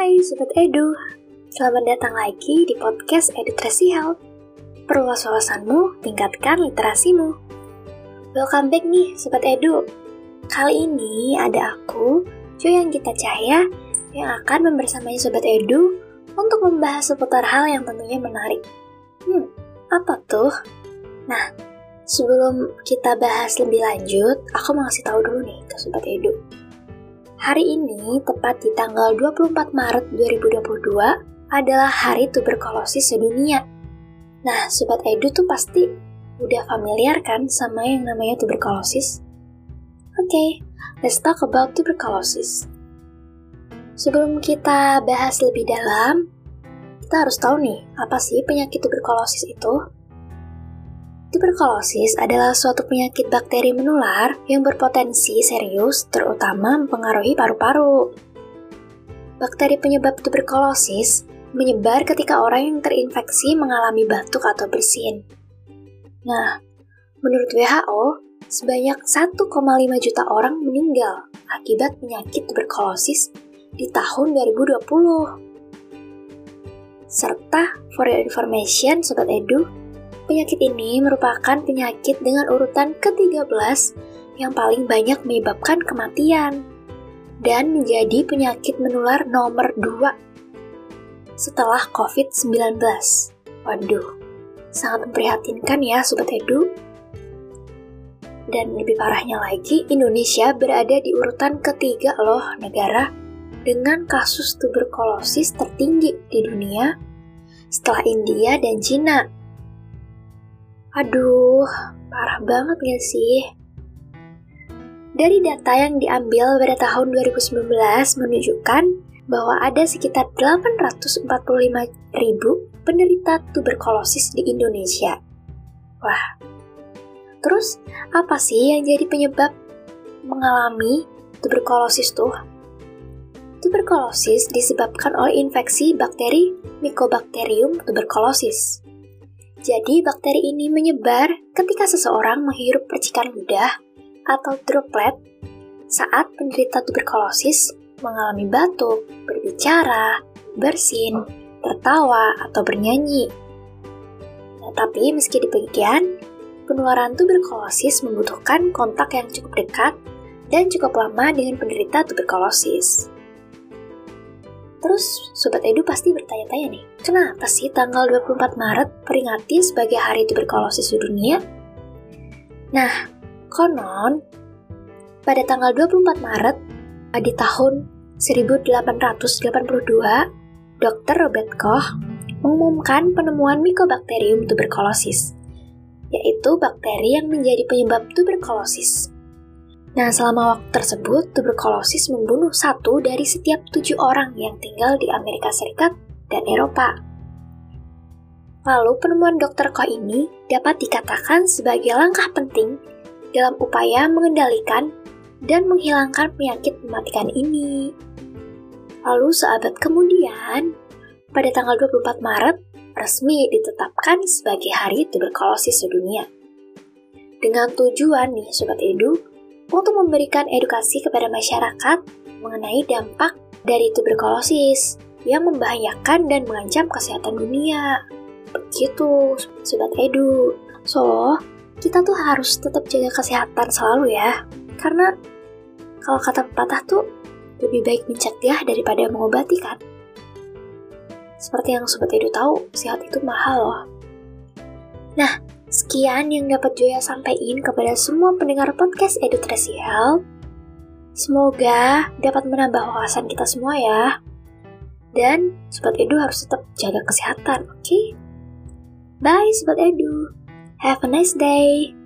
Hai Sobat Edu, selamat datang lagi di podcast Edutrasi Health. Perluas wawasanmu, tingkatkan literasimu. Welcome back nih Sobat Edu. Kali ini ada aku, Joy Gita Cahya, yang akan membersamai Sobat Edu untuk membahas seputar hal yang tentunya menarik. Hmm, apa tuh? Nah, sebelum kita bahas lebih lanjut, aku mau kasih tahu dulu nih ke Sobat Edu Hari ini, tepat di tanggal 24 Maret 2022, adalah Hari Tuberkulosis Sedunia. Nah, Sobat Edu tuh pasti udah familiar kan sama yang namanya tuberkulosis? Oke, okay, let's talk about tuberculosis. Sebelum kita bahas lebih dalam, kita harus tahu nih, apa sih penyakit tuberkulosis itu? Tuberkulosis adalah suatu penyakit bakteri menular yang berpotensi serius, terutama mempengaruhi paru-paru. Bakteri penyebab tuberkulosis menyebar ketika orang yang terinfeksi mengalami batuk atau bersin. Nah, menurut WHO, sebanyak 1,5 juta orang meninggal akibat penyakit tuberkulosis di tahun 2020. Serta, for your information, Sobat Edu, Penyakit ini merupakan penyakit dengan urutan ke-13 yang paling banyak menyebabkan kematian dan menjadi penyakit menular nomor 2 setelah COVID-19. Waduh, sangat memprihatinkan ya Sobat Edu. Dan lebih parahnya lagi, Indonesia berada di urutan ketiga loh negara dengan kasus tuberkulosis tertinggi di dunia setelah India dan Cina Aduh, parah banget gak sih? Dari data yang diambil pada tahun 2019 menunjukkan bahwa ada sekitar 845 ribu penderita tuberkulosis di Indonesia. Wah, terus apa sih yang jadi penyebab mengalami tuberkulosis tuh? Tuberkulosis disebabkan oleh infeksi bakteri Mycobacterium tuberculosis. Jadi, bakteri ini menyebar ketika seseorang menghirup percikan ludah atau droplet saat penderita tuberkulosis mengalami batuk, berbicara, bersin, tertawa, atau bernyanyi. Nah, tapi meski demikian, penularan tuberkulosis membutuhkan kontak yang cukup dekat dan cukup lama dengan penderita tuberkulosis. Terus Sobat Edu pasti bertanya-tanya nih, kenapa sih tanggal 24 Maret peringati sebagai Hari Tuberkulosis Dunia? Nah, konon, pada tanggal 24 Maret di tahun 1882, Dr. Robert Koch mengumumkan penemuan Mycobacterium tuberculosis, yaitu bakteri yang menjadi penyebab tuberkulosis. Nah, selama waktu tersebut, tuberkulosis membunuh satu dari setiap tujuh orang yang tinggal di Amerika Serikat dan Eropa. Lalu, penemuan Dr. Koch ini dapat dikatakan sebagai langkah penting dalam upaya mengendalikan dan menghilangkan penyakit mematikan ini. Lalu, seabad kemudian, pada tanggal 24 Maret, resmi ditetapkan sebagai Hari Tuberkulosis Sedunia. Dengan tujuan nih, Sobat Edu, untuk memberikan edukasi kepada masyarakat mengenai dampak dari tuberkulosis yang membahayakan dan mengancam kesehatan dunia. Begitu, Sobat Edu. So, kita tuh harus tetap jaga kesehatan selalu ya. Karena kalau kata pepatah tuh, lebih baik mencegah daripada mengobati kan? Seperti yang Sobat Edu tahu, sehat itu mahal loh. Nah, Sekian yang dapat Joya sampaikan kepada semua pendengar podcast Edutrasi Health. Semoga dapat menambah wawasan kita semua ya. Dan Sobat Edu harus tetap jaga kesehatan, oke? Okay? Bye Sobat Edu. Have a nice day.